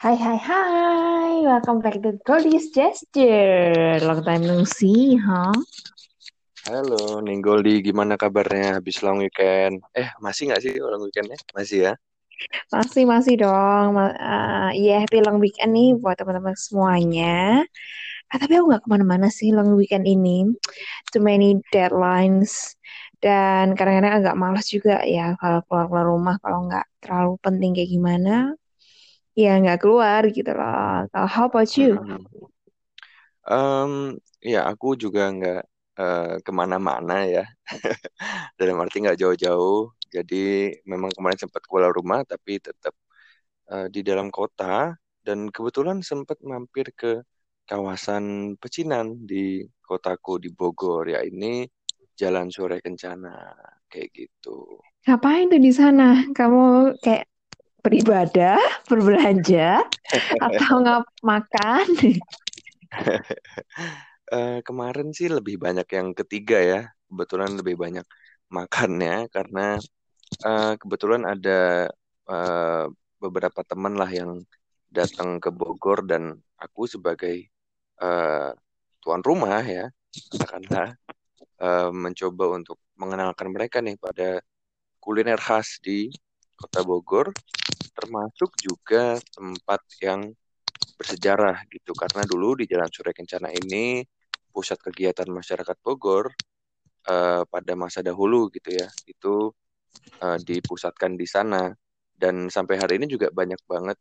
Hai hai hai, welcome back to Goldie's Gesture. Long time no see, huh? Halo, Ninggoldi, gimana kabarnya habis long weekend? Eh, masih nggak sih long weekendnya? Masih ya? Masih masih dong. Uh, Iya, happy long weekend nih buat teman-teman semuanya. Ah, tapi aku nggak ke mana-mana sih long weekend ini. Too many deadlines. Dan kadang-kadang agak malas juga ya kalau keluar-keluar rumah kalau nggak terlalu penting kayak gimana. Ya nggak keluar gitu loh. Kalau how about you? Mm-mm. Em, ya, aku juga nggak eh, ke mana-mana ya. Dalam arti nggak jauh-jauh. Jadi memang kemarin sempat keluar rumah, tapi tetap eh, di dalam kota. Dan kebetulan sempat mampir ke kawasan pecinan di kotaku di Bogor. Ya ini Jalan Sore Kencana, kayak gitu. Ngapain tuh di sana? Kamu kayak beribadah, berbelanja, atau nggak makan? Eh, kemarin sih lebih banyak yang ketiga ya. Kebetulan lebih banyak makannya karena eh, kebetulan ada eh, beberapa teman lah yang datang ke Bogor dan aku sebagai eh, tuan rumah ya, katakanlah eh, mencoba untuk mengenalkan mereka nih pada kuliner khas di Kota Bogor, termasuk juga tempat yang bersejarah gitu. Karena dulu di Jalan Surya Kencana ini pusat kegiatan masyarakat Bogor eh, pada masa dahulu gitu ya. Itu eh, dipusatkan di sana dan sampai hari ini juga banyak banget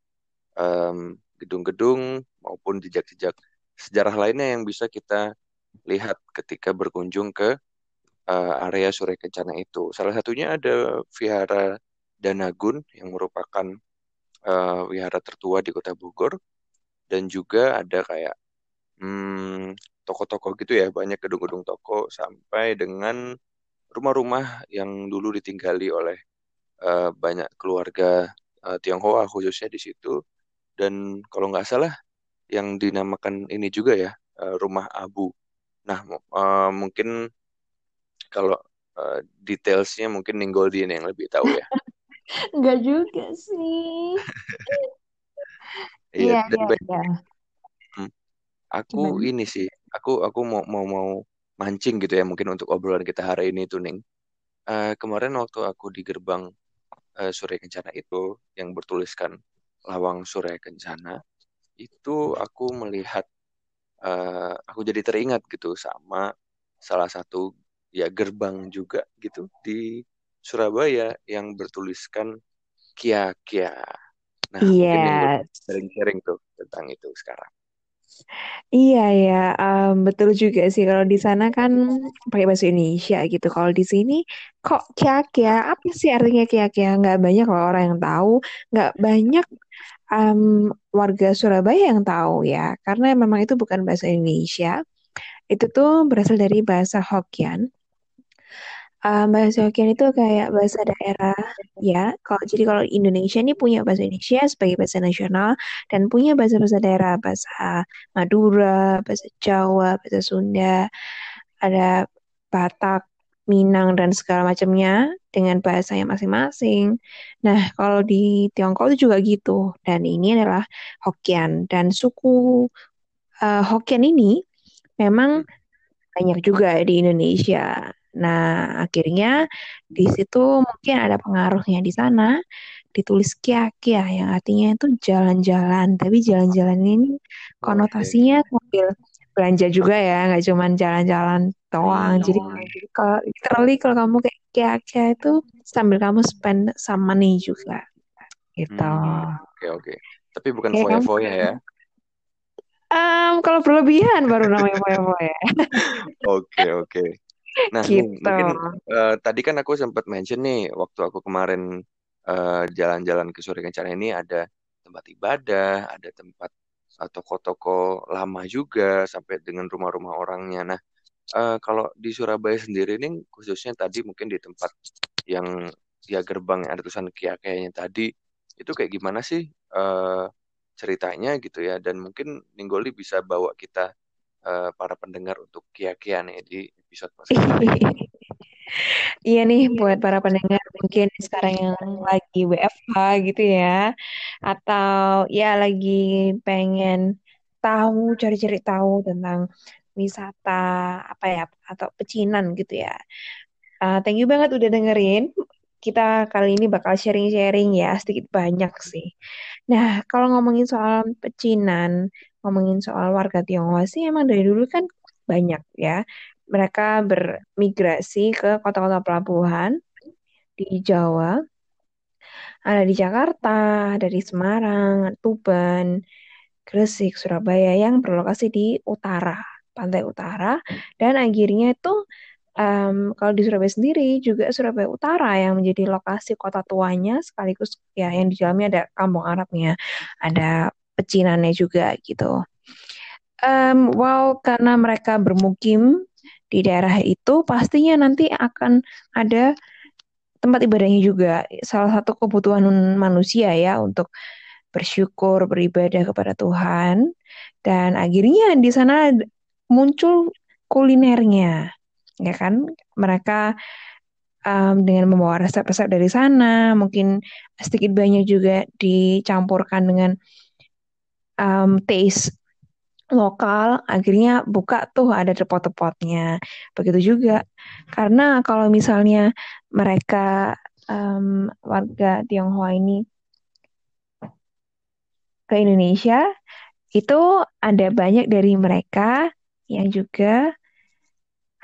em, gedung-gedung maupun jejak-jejak sejarah lainnya yang bisa kita lihat ketika berkunjung ke eh, area Surya Kencana itu. Salah satunya ada Vihara Danagun yang merupakan eh, wihara tertua di Kota Bogor dan juga ada kayak hmm, toko-toko gitu ya, banyak gedung-gedung toko sampai dengan rumah-rumah yang dulu ditinggali oleh eh, banyak keluarga eh, Tionghoa khususnya di situ. Dan kalau nggak salah yang dinamakan ini juga ya eh, Rumah Abu. Nah, eh, mungkin kalau eh, detailsnya mungkin Ninggoldi yang lebih tahu ya. Nggak juga sih. Iya, Iya, iya, iya. hmm, Aku Gimana? ini sih, aku aku mau mau mau mancing gitu ya mungkin untuk obrolan kita hari ini tuh Ning. Eh, kemarin waktu aku di gerbang eh, Surya Kencana itu yang bertuliskan Lawang Surya Kencana, itu aku melihat eh, aku jadi teringat gitu sama salah satu ya gerbang juga gitu di Surabaya yang bertuliskan Kia Kia. Nah, mungkin boleh Yes. sharing-sharing tuh tentang itu sekarang. Iya ya, em, betul juga sih kalau di sana kan pakai bahasa Indonesia gitu. Kalau di sini kok kia-kia, apa sih artinya kia-kia? Nggak banyak loh orang yang tahu, nggak banyak em, warga Surabaya yang tahu ya, karena memang itu bukan bahasa Indonesia. Itu tuh berasal dari bahasa Hokkien. Um, bahasa Hokkien itu kayak bahasa daerah ya. Kalau jadi kalau Indonesia ini punya bahasa Indonesia sebagai bahasa nasional dan punya bahasa-bahasa daerah, bahasa Madura, bahasa Jawa, bahasa Sunda, ada Batak, Minang dan segala macamnya dengan bahasanya masing-masing. Nah, kalau di Tiongkok itu juga gitu. Dan ini adalah Hokkien dan suku eh, Hokkien ini memang banyak juga di Indonesia. Nah, akhirnya di situ mungkin ada pengaruhnya di sana ditulis kia-kia yang artinya itu jalan-jalan. Tapi jalan-jalan ini Oke. konotasinya sambil belanja juga ya, nggak cuma jalan-jalan doang. Jadi Hmm. kalau literally kalau kamu kayak kia-kia itu sambil kamu spend some money juga gitu. Hmm, oke oke. Tapi bukan foya-foya ya. Em, kalau berlebihan baru namanya foya-foya. Oke oke. Nah, Gitu. mungkin eh, tadi kan aku sempat mention nih waktu aku kemarin eh, jalan-jalan ke Surya Kencana ini ada tempat ibadah, ada tempat toko-toko lama juga sampai dengan rumah-rumah orangnya. Nah, eh, kalau di Surabaya sendiri nih khususnya tadi mungkin di tempat yang ya gerbang yang ada tulisan Kia kayaknya tadi itu kayak gimana sih eh, ceritanya gitu ya dan mungkin Ninggoli bisa bawa kita eh, para pendengar untuk Kia Kia nih di episode podcast ini. Iya nih buat para pendengar mungkin sekarang yang lagi WFH gitu ya, atau ya lagi pengen tahu, cari-cari tahu tentang wisata apa ya, atau pecinan gitu ya. Uh, thank you banget udah dengerin. Kita kali ini bakal sharing-sharing ya, sedikit banyak sih. Nah, kalau ngomongin soal pecinan, ngomongin soal warga Tionghoa sih emang dari dulu kan banyak ya. Mereka bermigrasi ke kota-kota pelabuhan di Jawa. Ada di Jakarta, dari Semarang, Tuban, Gresik, Surabaya yang berlokasi di utara, pantai utara. Dan akhirnya itu um, kalau di Surabaya sendiri juga Surabaya Utara yang menjadi lokasi kota tuanya sekaligus ya yang di dalamnya ada kampung Arabnya, ada pecinannya juga gitu. Um, wow, karena mereka bermukim di daerah itu, pastinya nanti akan ada tempat ibadahnya juga. Salah satu kebutuhan manusia ya untuk bersyukur, beribadah kepada Tuhan. Dan akhirnya di sana muncul kulinernya, ya kan? Mereka um, dengan membawa resep-resep dari sana, mungkin sedikit banyak juga dicampurkan dengan um, taste lokal, akhirnya buka tuh ada depot-depotnya. Begitu juga, karena kalau misalnya mereka um, warga Tionghoa ini ke Indonesia, itu ada banyak dari mereka yang juga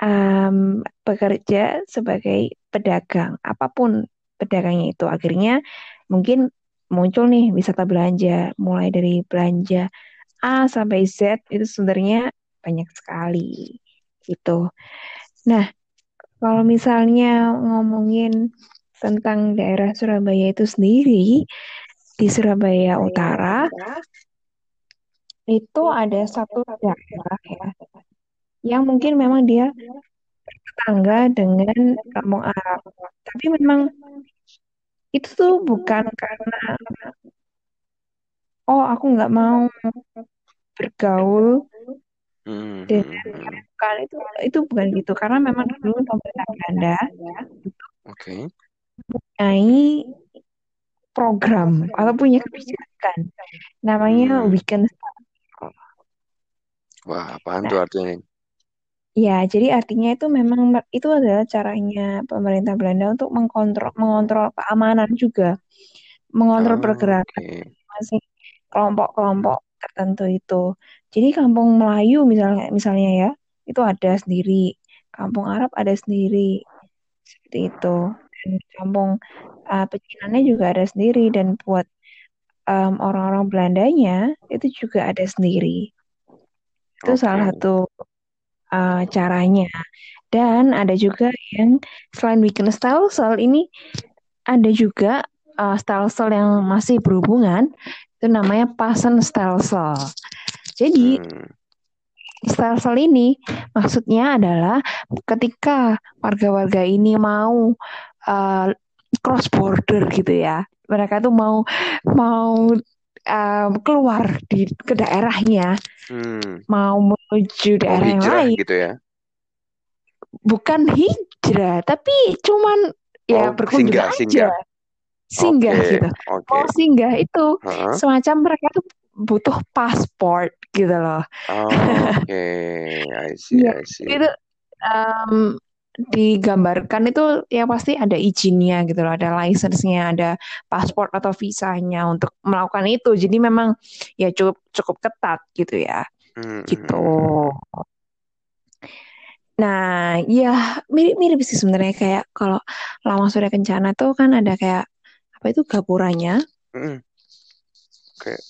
um, bekerja sebagai pedagang, apa pun pedagangnya itu. Akhirnya mungkin muncul nih wisata belanja, mulai dari belanja A sampai Z itu sebenarnya banyak sekali gitu. Nah, kalau misalnya ngomongin tentang daerah Surabaya itu sendiri, di Surabaya Utara itu ada satu daerah ya yang mungkin memang dia bertetangga dengan kampung Arab. Tapi memang itu tuh bukan karena oh aku nggak mau bergaul Hmm, dengan hmm, hmm. bukan itu itu bukan gitu karena memang dulu pemerintah Belanda Oke. mempunyai program atau punya kebijakan namanya Hmm. weekend Wah, apaan Nah, tuh artinya? Ya jadi artinya itu memang itu adalah caranya pemerintah Belanda untuk mengkontrol mengontrol keamanan juga, mengontrol Oh, pergerakan Oke. masing kelompok-kelompok tertentu itu. Jadi kampung Melayu misalnya misalnya ya, itu ada sendiri, kampung Arab ada sendiri, seperti itu. Dan kampung uh, pecinannya juga ada sendiri dan buat um, orang-orang Belandanya itu juga ada sendiri. Itu salah Oke. satu uh, caranya. Dan ada juga yang selain bikin style-style ini ada juga uh, style-style yang masih berhubungan itu namanya pasen style-style. Jadi Hmm. style-style ini maksudnya adalah ketika warga-warga ini mau uh, cross border gitu ya. Mereka tuh mau mau um, keluar di ke daerahnya, Hmm. mau menuju Mau daerah yang lain. gitu ya? Bukan hijrah, tapi cuman ya Oh, berkunjung singgah, aja, singgah. singgah Oke, gitu. oke. Mau singgah itu Hah? semacam mereka tuh butuh paspor gitu loh. Oke, I see, Iya, I see. itu um, digambarkan itu ya pasti ada izinnya gitu loh, ada license-nya, ada paspor atau visanya untuk melakukan itu. Jadi memang ya cukup cukup ketat gitu ya. Hmm, Gitu. hmm, hmm. Nah, ya mirip-mirip sih sebenarnya kayak kalau Lama Surya Kencana tuh kan ada kayak apa itu gapuranya. Hmm. Kayak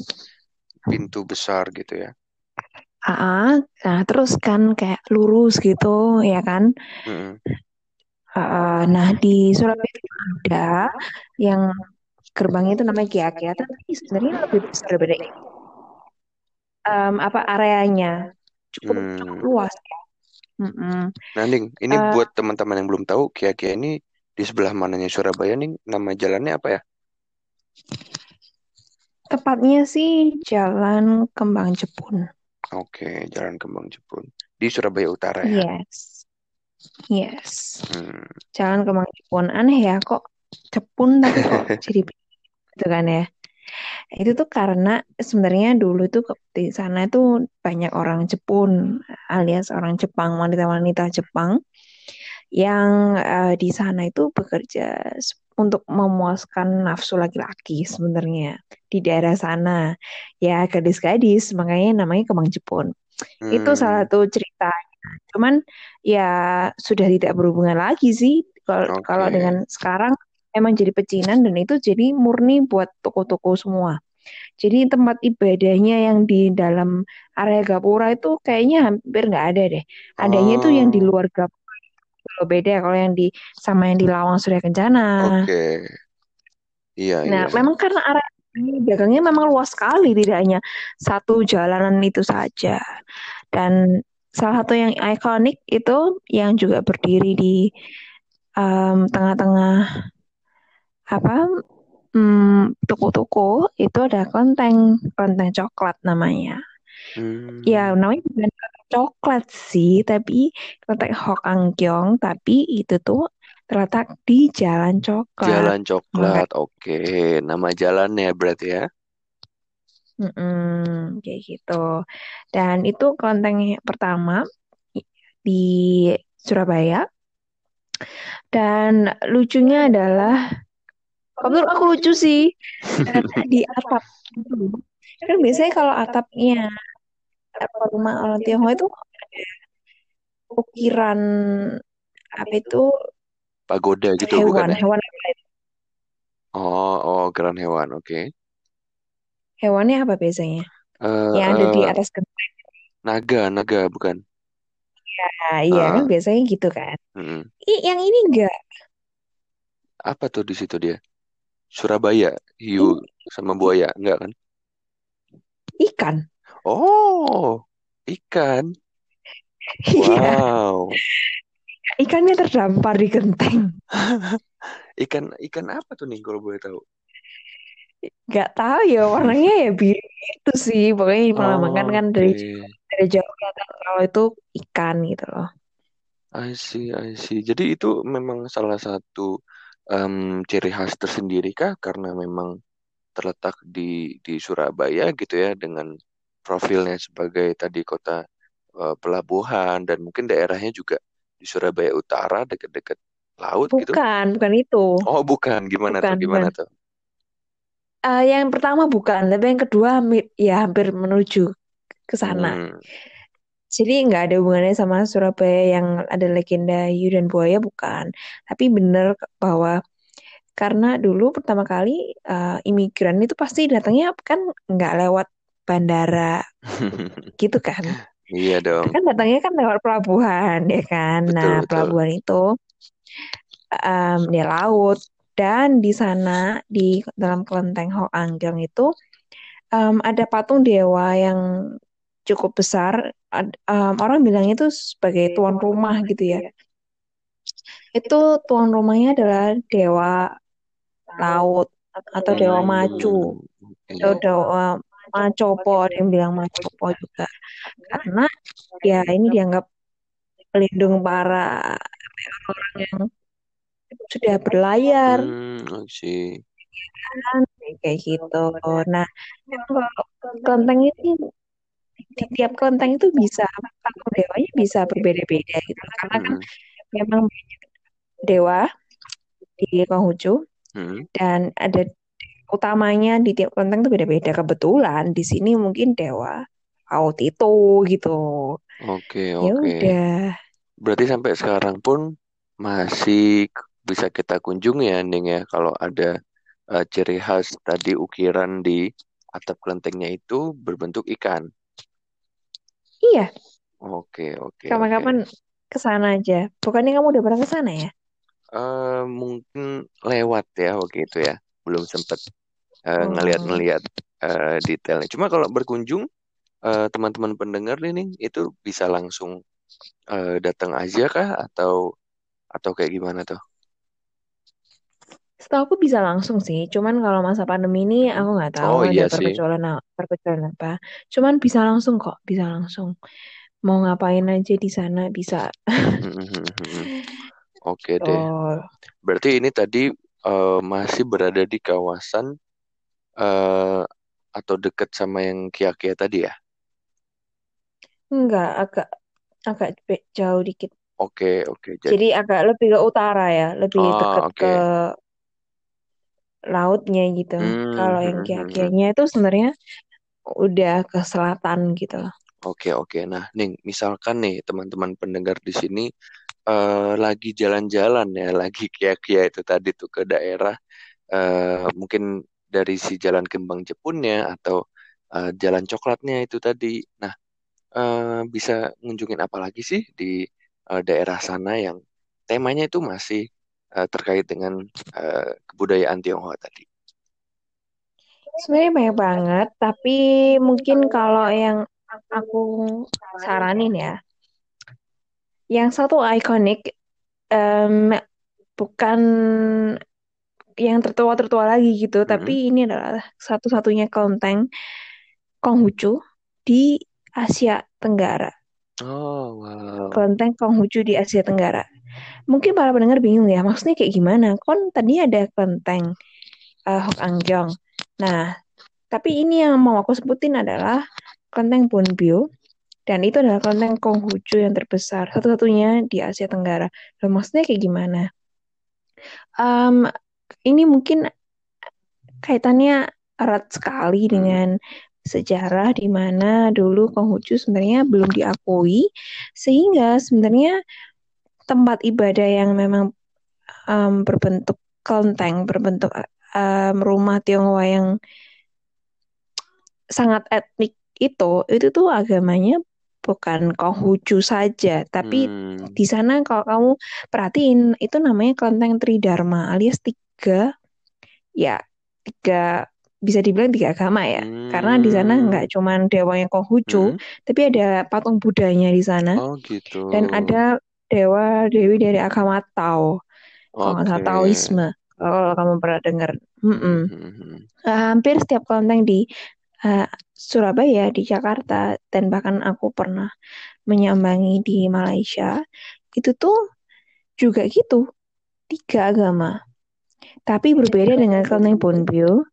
pintu besar gitu ya? Ah, nah terus kan kayak lurus gitu ya kan. Hmm. Ah, nah di Surabaya itu ada yang gerbangnya itu namanya Kia-Kia, tapi sebenarnya lebih besar daripada. Em, apa areanya cukup cukup Hmm. luas ya. Mm-mm. Nah, Ning, ini Eh, buat teman-teman yang belum tahu, Kia-Kia ini di sebelah mananya Surabaya, Ning? Nama jalannya apa ya? tepatnya sih Jalan Kembang Jepun. Oke, Jalan Kembang Jepun. Di Surabaya Utara ya? Yes, yes. Hmm. Jalan Kembang Jepun aneh ya kok Jepun tapi kok jadi gitu kan ya. Itu tuh karena sebenarnya dulu tuh di sana itu banyak orang Jepun alias orang Jepang, wanita-wanita Jepang yang eh, di sana itu bekerja untuk memuaskan nafsu laki-laki sebenarnya di daerah sana. Ya gadis-gadis, makanya namanya Kemang Jepun. Itu salah Hmm, satu cerita. Cuman ya sudah tidak berhubungan lagi sih kalau kalau dengan sekarang emang jadi pecinan dan itu jadi murni buat toko-toko semua. Jadi tempat ibadahnya yang di dalam area Gapura itu kayaknya hampir nggak ada deh. Adanya tuh yang di Oh, luar Gapura kalau beda kalau yang di sama yang di Lawang Surya Kencana. oke. Iya, Nah, iya. memang karena area ini dagangnya memang luas sekali, tidak hanya satu jalanan itu saja. Dan salah satu yang ikonik itu yang juga berdiri di em, tengah-tengah apa hmm, toko-toko itu ada kelenteng, kelenteng coklat namanya. Ya, Hmm, namanya bukan coklat sih, tapi kelenteng Hokangkyong, tapi itu tuh terletak di Jalan Coklat. Jalan Coklat. Oke, nama jalannya berarti ya. mm-mm, kayak gitu. Dan itu kelenteng pertama di Surabaya. Dan lucunya adalah, kalau menurut aku lucu sih, di atap kan biasanya kalau atapnya rumah orang Tionghoa itu ukiran apa itu Pagoda gitu bukan hewan, ya? hewan? Oh, oh, geran hewan. Oke. Hewannya apa biasanya? Eh, Yang ada di eh, atas genteng. naga, naga bukan? Nah, iya kan Ah, biasanya gitu kan. mm-mm. Ih, yang ini enggak. Apa tuh di situ dia? Surabaya, hiu Ini sama buaya, enggak kan? ikan. Oh, ikan. Iya, Wow. ikannya terdampar di genteng. Ikan ikan apa tuh nih kalau boleh tahu? Gak tahu ya warnanya ya biru itu sih. Pokoknya melambangkan kan dari Oke, dari jauh kelihatan kalau itu ikan gitu loh. I see, I see. Jadi itu memang salah satu em, ciri khas tersendiri kah? Karena memang terletak di di Surabaya gitu ya, dengan profilnya sebagai tadi kota eh, pelabuhan dan mungkin daerahnya juga di Surabaya Utara dekat-dekat laut gitu. Bukan, bukan itu. Oh, bukan. Gimana tuh? Bukan, Gimana bukan. tuh? Eh, yang pertama bukan, tapi yang kedua ya hampir menuju ke sana. Hmm. Jadi nggak ada hubungannya sama Surabaya yang ada legenda hiu dan buaya, bukan. Tapi benar bahwa karena dulu pertama kali eh, imigran itu pasti datangnya kan nggak lewat bandara gitu kan. Iya dong. Kan datangnya kan lewat pelabuhan ya kan. Nah, Betul, betul. pelabuhan itu em, di laut dan di sana di dalam kelenteng Hoanggeng itu em, ada patung dewa yang cukup besar. Em, orang bilangnya itu sebagai tuan rumah gitu ya. Itu tuan rumahnya adalah dewa laut atau dewa macu atau dewa macopo ada yang bilang macopo juga karena ya ini dianggap pelindung para orang yang sudah berlayar Hmm, I see. kan kayak gitu. Nah, kelenteng ini di tiap kelenteng itu bisa patung dewanya bisa berbeda-beda gitu karena kan Hmm. memang dewa di Konghucu Hmm. dan ada utamanya di tiap kelenteng itu beda-beda. Kebetulan di sini mungkin dewa Laut itu gitu. Oke, Ya oke. udah. Berarti sampai sekarang pun masih bisa kita kunjungi ya, Ning ya, kalau ada eh, ciri khas tadi ukiran di atap kelentengnya itu berbentuk ikan. Iya, Oke, oke, oke. kapan-kapan ke sana aja. Bukannya kamu udah pernah ke sana ya? Eh, mungkin lewat ya waktu itu ya, belum sempat eh, Oh, ngeliat-ngeliat eh, detailnya. Cuma kalau berkunjung eh, teman-teman pendengar nih, itu bisa langsung eh, datang aja kah atau atau kayak gimana tuh? setahu aku bisa langsung sih. Cuman kalau masa pandemi ini aku nggak tahu Oh ada iya sih. perkecualian perkecualian apa. Cuman bisa langsung kok, bisa langsung. Mau ngapain aja di sana bisa. Hmm, hmm, hmm. Oke deh. Oh, Berarti ini tadi eh, masih berada di kawasan eh, atau dekat sama yang Kia-Kia tadi ya? Enggak, agak agak jauh dikit. Oke, oke. Jadi, Jadi agak lebih ke utara ya, lebih oh, deket ke oke. lautnya gitu. Hmm, Kalau yang hmm, hmm, hmm. Kia-Kianya itu sebenarnya udah ke selatan gitu. Oke, oke. Nah, nih, misalkan nih teman-teman pendengar di sini eh, lagi jalan-jalan ya, lagi Kia-Kia itu tadi tuh ke daerah eh, mungkin dari si Jalan Kembang Jepunnya atau eh, Jalan Coklatnya itu tadi. Nah, eh, bisa ngunjungin apa lagi sih di eh, daerah sana yang temanya itu masih eh, terkait dengan eh, kebudayaan Tionghoa tadi. Sebenarnya banyak banget, tapi mungkin kalau yang aku saranin ya, yang satu ikonik em, bukan yang tertua-tertua lagi gitu, tapi Mm-mm. ini adalah satu-satunya kelenteng Konghucu di Asia Tenggara. Oh, wow. Kelenteng Konghucu di Asia Tenggara. Mungkin para pendengar bingung ya, maksudnya kayak gimana? Kon tadi ada kelenteng uh, Hokanggyong. Nah, tapi ini yang mau aku sebutin adalah kelenteng Bonbyo dan itu adalah kelenteng Konghucu yang terbesar, satu-satunya di Asia Tenggara. Loh, maksudnya kayak gimana? Um, ini mungkin kaitannya erat sekali Mm. dengan sejarah di mana dulu Konghucu sebenarnya belum diakui, sehingga sebenarnya tempat ibadah yang memang um, berbentuk kelenteng, berbentuk um, rumah Tionghoa yang sangat etnik itu, itu tuh agamanya bukan Konghucu saja, tapi Hmm. di sana kalau kamu perhatiin itu namanya kelenteng Tridharma alias tiga ya tiga bisa dibilang tiga agama ya. Karena di sana Hmm. nggak cuman dewa yang Konghucu, Mm. tapi ada patung Budanya di sana Oh, gitu. dan ada dewa dewi dari agama Tao, Oke. salah Taoisme. Kalau kamu pernah dengar, Mm-mm. Hmm. Uh, hampir setiap kelenteng di uh, Surabaya, di Jakarta, dan bahkan aku pernah menyambangi di Malaysia, itu tuh juga gitu, tiga agama. Tapi berbeda dengan kelenteng Bonbyo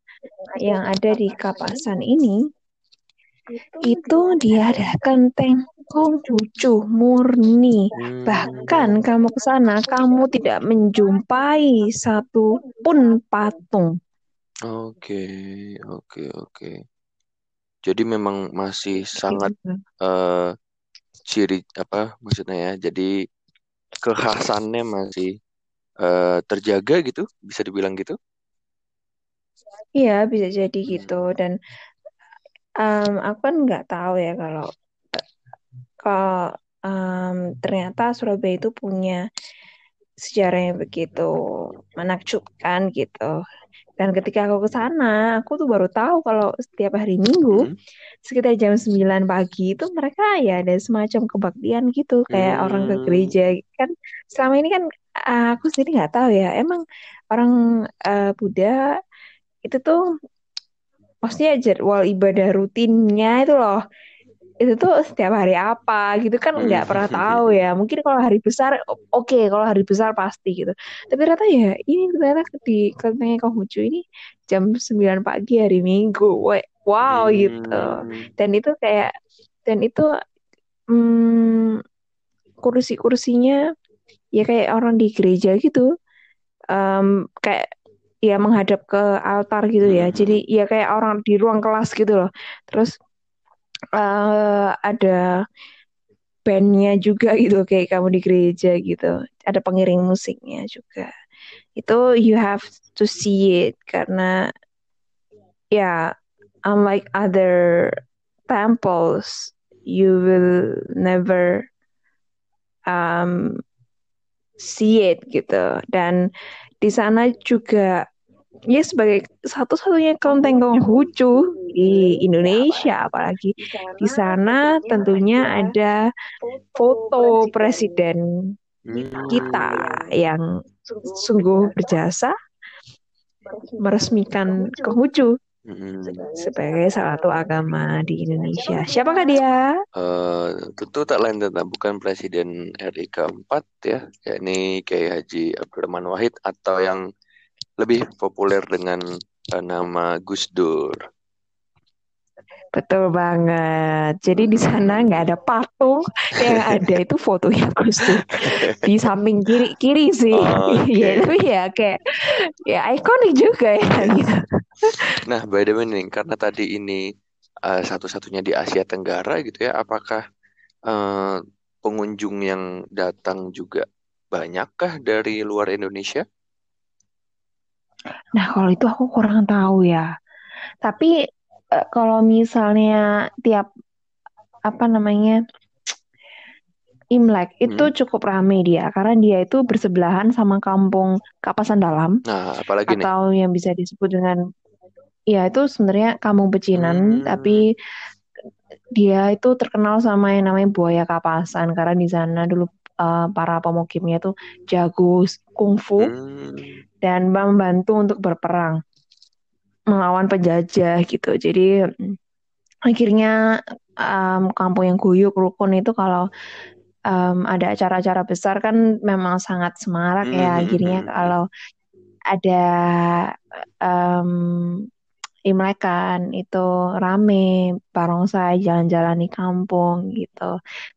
yang ada di Kapasan ini, itu dia ada kelenteng Konghucu murni. Hmm. Bahkan kamu ke sana, kamu tidak menjumpai satu pun patung. Oke, oke, oke. Jadi memang masih sangat Gitu. eh ciri apa maksudnya ya. Jadi kekhasannya masih eh, terjaga gitu, bisa dibilang gitu. Iya, bisa jadi gitu. Dan um, aku kan nggak tahu ya kalau kalau um, ternyata Surabaya itu punya sejarah yang begitu menakjubkan gitu. Dan ketika aku ke sana, aku tuh baru tahu kalau setiap hari Minggu Hmm. sekitar jam 9 pagi itu mereka ya ada semacam kebaktian gitu kayak orang ke Hmm. gereja kan selama ini kan uh, aku sendiri nggak tahu ya emang orang uh, Buddha itu tuh maksudnya jadwal ibadah rutinnya itu loh itu tuh setiap hari apa gitu kan nggak pernah tahu ya. Mungkin kalau hari besar oke kalau hari besar pasti gitu. Tapi ternyata ya ini ternyata di kelenteng Konghucu ini jam 9 pagi hari Minggu wow gitu. Hmm. dan itu kayak dan itu hmm, kursi-kursinya ya kayak orang di gereja gitu Em, kayak ya menghadap ke altar gitu ya. Hmm. jadi ya kayak orang di ruang kelas gitu loh. Terus eh, ada bandnya juga gitu kayak kamu di gereja gitu. Ada pengiring musiknya juga. Itu you have to see it karena ya unlike other temples you will never um, see it gitu. Dan di sana juga ya sebagai satu-satunya kelenteng Konghucu di Indonesia apalagi di sana tentunya ada foto presiden kita yang sungguh berjasa meresmikan Konghucu sebagai salah satu agama di Indonesia. Siapakah dia? Eh, tentu tak lain dan tak bukan Presiden RI keempat ya, yakni Kiai Haji Abdurrahman Wahid atau yang lebih populer dengan uh, nama Gus Dur. Betul banget. Jadi di sana nggak ada patung, yang ada itu fotonya Gus Dur di samping kiri kiri sih. Oke. Ya tapi ya kayak ya ikonik juga ya gitu. Nah, by the way nih, karena tadi ini uh, satu-satunya di Asia Tenggara gitu ya, apakah uh, pengunjung yang datang juga banyakkah dari luar Indonesia? Nah, kalau itu aku kurang tahu ya. Tapi eh, kalau misalnya tiap apa namanya Imlek itu Hmm. cukup rame dia karena dia itu bersebelahan sama kampung Kapasan Dalam Nah, apalagi nih? atau yang bisa disebut dengan ya itu sebenarnya kampung pecinan Hmm. tapi dia itu terkenal sama yang namanya buaya kapasan karena di sana dulu eh, para pemukimnya itu jago kungfu Hmm. dan membantu untuk berperang melawan penjajah gitu. Jadi akhirnya em, kampung yang guyup rukun itu kalau em, ada acara-acara besar kan memang sangat semarak ya. Hmm. Akhirnya kalau ada em, Imlek kan itu rame barongsai jalan-jalan di kampung gitu.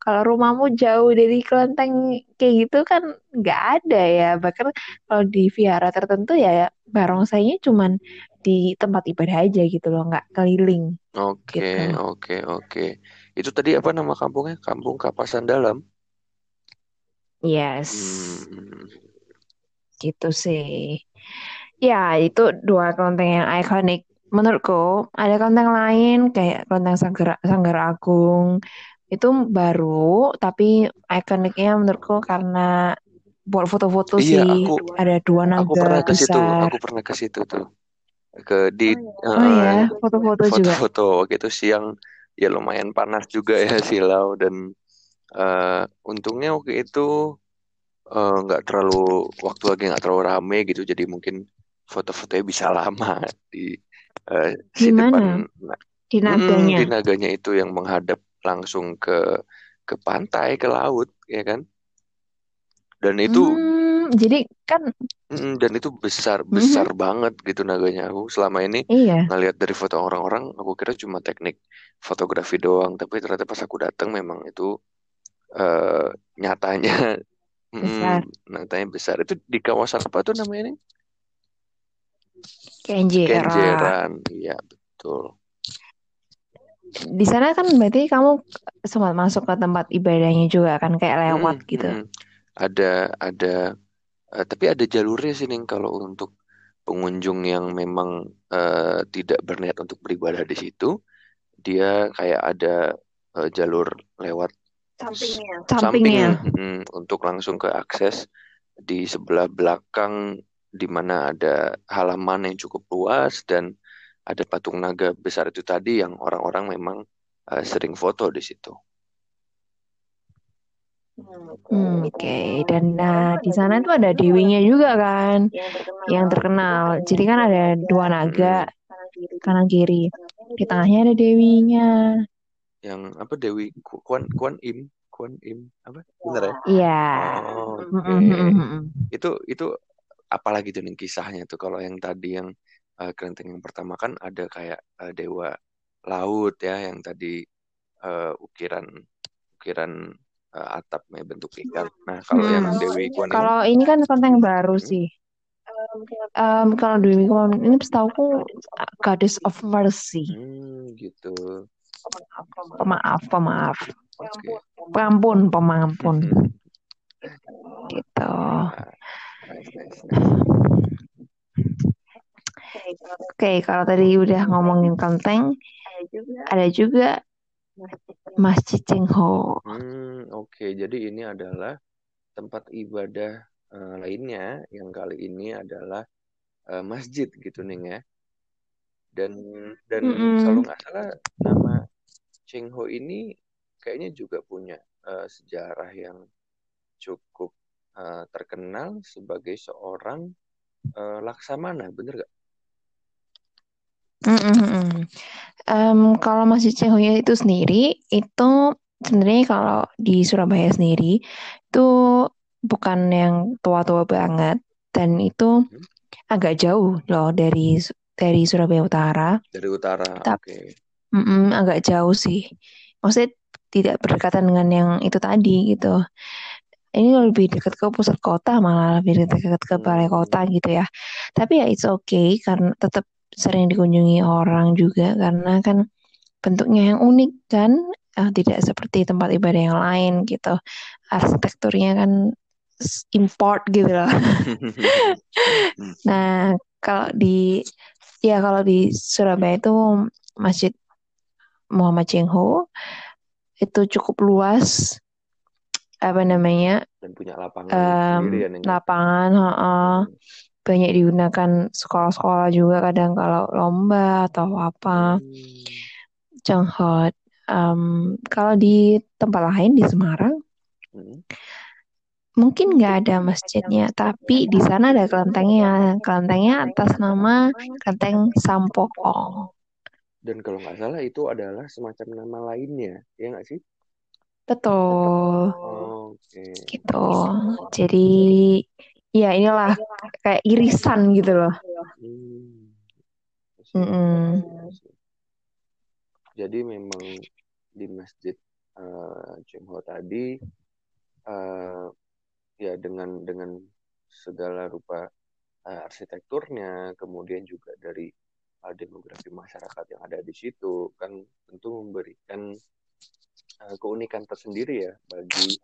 Kalau rumahmu jauh dari kelenteng kayak gitu kan nggak ada ya. Bahkan kalau di vihara tertentu ya barongsainya cuman di tempat ibadah aja gitu loh, nggak keliling Oke, gitu. oke, oke. Itu tadi apa nama kampungnya? Kampung Kapasan Dalam. Yes, Hmm. gitu sih. Ya, itu dua kelenteng yang ikonik. Menurutku, ada kelenteng lain kayak kelenteng Sanggar, Sanggar Agung. Itu baru, tapi ikoniknya menurutku karena buat foto-foto Iya, sih. aku Ada dua aku naga pernah ke situ. besar. Aku pernah ke situ tuh. Ke di Oh eh, ya, foto-foto juga. foto-foto waktu itu siang ya lumayan panas juga ya silau dan eh, untungnya waktu itu eh, nggak terlalu waktu lagi nggak terlalu rame gitu jadi mungkin foto-fotonya bisa lama di eh, si Di depan mana? Di naganya. di naganya itu yang menghadap langsung ke ke pantai ke laut ya kan? Dan itu Hmm, jadi kan, mm, dan itu besar mhm, besar banget gitu naganya aku selama ini iya, ngelihat dari foto orang-orang aku kira cuma teknik fotografi doang. Tapi ternyata pas aku datang memang itu eh, nyatanya mm, besar. nyatanya besar. Itu di kawasan apa tuh namanya ini Kenjera. Kenjeran iya betul Di sana kan berarti kamu sempat masuk ke tempat ibadahnya juga kan kayak lewat Mm, gitu. mm. ada ada eh, tapi ada jalurnya sih Ning kalau untuk pengunjung yang memang eh, tidak berniat untuk beribadah di situ dia kayak ada eh, jalur lewat Sampingnya. samping mm, untuk langsung ke akses di sebelah belakang di mana ada halaman yang cukup luas dan ada patung naga besar itu tadi yang orang-orang memang eh, sering foto di situ. Hmm, Oke, Dan nah di sana tuh ada dewinya juga kan yang terkenal. Jadi kan ada dua naga Mm, kanan kiri. Di tengahnya ada dewinya. yang apa Dewi Ku- Kuan Kuan Im Kuan Im apa bener ya? Iya. Oh, Mm, Oke, mm, mm, mm, mm. itu itu apalagi tuh nih kisahnya tuh kalau yang tadi yang eh, kelenteng yang pertama kan ada kayak eh, dewa laut ya yang tadi eh, ukiran ukiran eh, atapnya bentuk ikan. Nah kalau yang Hmm. Dewi Kuan Im, Kalau ini kan kelenteng baru hmm, sih. Em, kalau Dewi Kwan ini setahuku Goddess of Mercy. hmm, gitu. Pemaaf, pemaaf. Oke. Pengampun, pengampun. Gitu. Ya, nice, nice, nice. Oke, kalau tadi udah ngomongin kelenteng, ada juga Masjid Cengho. Hmm, oke. Jadi ini adalah tempat ibadah eh, lainnya yang kali ini adalah eh, masjid gitu nih ya. Dan dan Mm-mm. kalau nggak salah nama Cheng Ho ini kayaknya juga punya eh, sejarah yang cukup eh, terkenal sebagai seorang eh, laksamana, bener gak? Em, kalau Masjid Cenghonya itu sendiri, itu sebenarnya kalau di Surabaya sendiri, itu bukan yang tua-tua banget. Dan itu Hmm? agak jauh loh dari dari Surabaya Utara. Dari utara, oke. mm-mm, agak jauh sih. Maksudnya tidak berdekatan dengan yang itu tadi gitu. Ini lebih dekat ke pusat kota malah lebih dekat ke balai Hmm, kota gitu ya. Tapi ya it's okay karena tetap sering dikunjungi orang juga karena kan bentuknya yang unik kan, eh, tidak seperti tempat ibadah yang lain gitu. Arsitekturnya kan import gitu loh. Nah, kalau di ya kalau di Surabaya itu Masjid Muhammad Cengho itu cukup luas apa namanya dan punya lapangan sendiri em, ya ya? lapangan heeh. Hmm, banyak digunakan sekolah-sekolah juga kadang kalau lomba atau apa hmm, Cengho Em, kalau di tempat lain di Semarang hmm. mungkin nggak ada masjidnya tapi di sana ada kelentengnya kelentengnya atas nama kelenteng Sampokong Dan kalau nggak salah itu adalah semacam nama lainnya, ya nggak sih? Betul Oke. gitu jadi ya inilah kayak irisan gitu loh Hmm. I see. Jadi memang di masjid Cengho tadi eh, ya dengan dengan segala rupa eh, arsitekturnya, kemudian juga dari demografi masyarakat yang ada di situ kan tentu memberikan eh, keunikan tersendiri ya bagi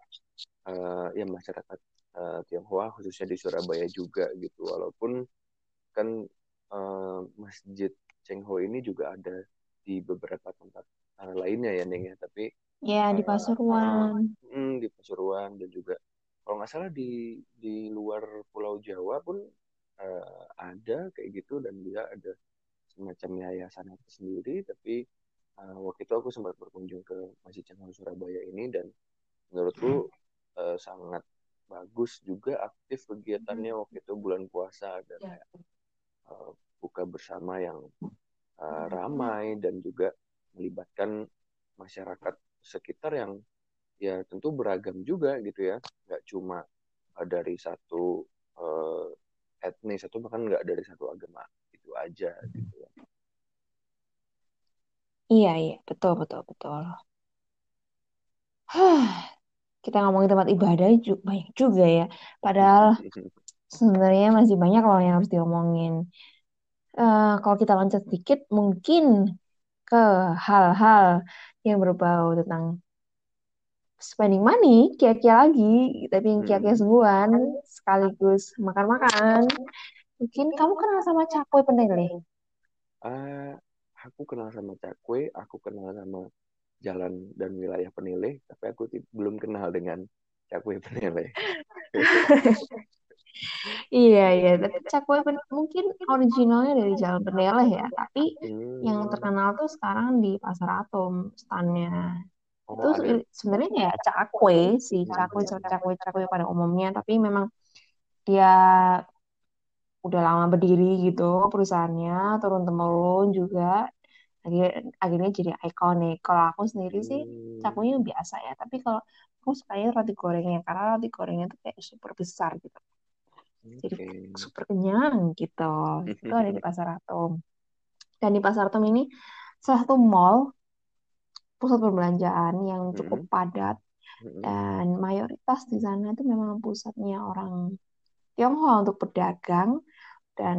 eh, ya masyarakat eh, Tionghoa khususnya di Surabaya juga gitu. Walaupun kan eh, Masjid Cengho ini juga ada di beberapa tempat eh, lainnya ya Neng ya, tapi ya di Pasuruan. Mm, di Pasuruan dan juga kalau nggak salah di di luar Pulau Jawa pun eh, ada kayak gitu dan dia ada semacam yayasan itu sendiri tapi eh, waktu itu aku sempat berkunjung ke Masjid Cengho Surabaya ini dan menurutku eh, sangat bagus juga aktif kegiatannya waktu itu bulan puasa ada kayak eh, buka bersama yang eh, ramai dan juga melibatkan masyarakat sekitar yang ya tentu beragam juga gitu ya. Nggak cuma eh, dari satu eh, etnis atau bahkan nggak dari satu agama itu aja gitu ya iya iya betul betul betul Hah, kita ngomongin tempat ibadah juga banyak juga ya padahal sebenarnya masih banyak loh yang harus diomongin Eh, kalau kita loncat sedikit mungkin ke hal-hal yang berbau tentang spending money, kia-kia lagi, tapi yang kia-kia Hmm. sungguhan, sekaligus makan-makan. Mungkin kamu kenal sama Cakwe Pendeleh? Aku kenal sama Cakwe, aku kenal sama jalan dan wilayah Penileh, tapi aku belum kenal dengan Cakwe Penileh. Iya, iya, tapi Cakwe mungkin originalnya dari Jalan Pendeleh ya, tapi yang Hmm. terkenal tuh sekarang di Pasar Atom standnya. Itu Oh, ada. se- sebenarnya kayak cakwe sih, cakwe Hmm. cakwe cakwe pada umumnya, tapi memang dia udah lama berdiri gitu perusahaannya turun temurun juga akhirnya, akhirnya jadi ikonik. Kalau aku sendiri sih Hmm. cakunya biasa ya, tapi kalau aku sukanya roti gorengnya karena roti gorengnya tuh kayak super besar gitu, jadi super kenyang gitu. Itu ada di Pasar Atom. Dan di Pasar Atom ini salah satu mall pusat perbelanjaan yang cukup Hmm. padat Hmm. dan mayoritas di sana itu memang pusatnya orang Tionghoa untuk berdagang dan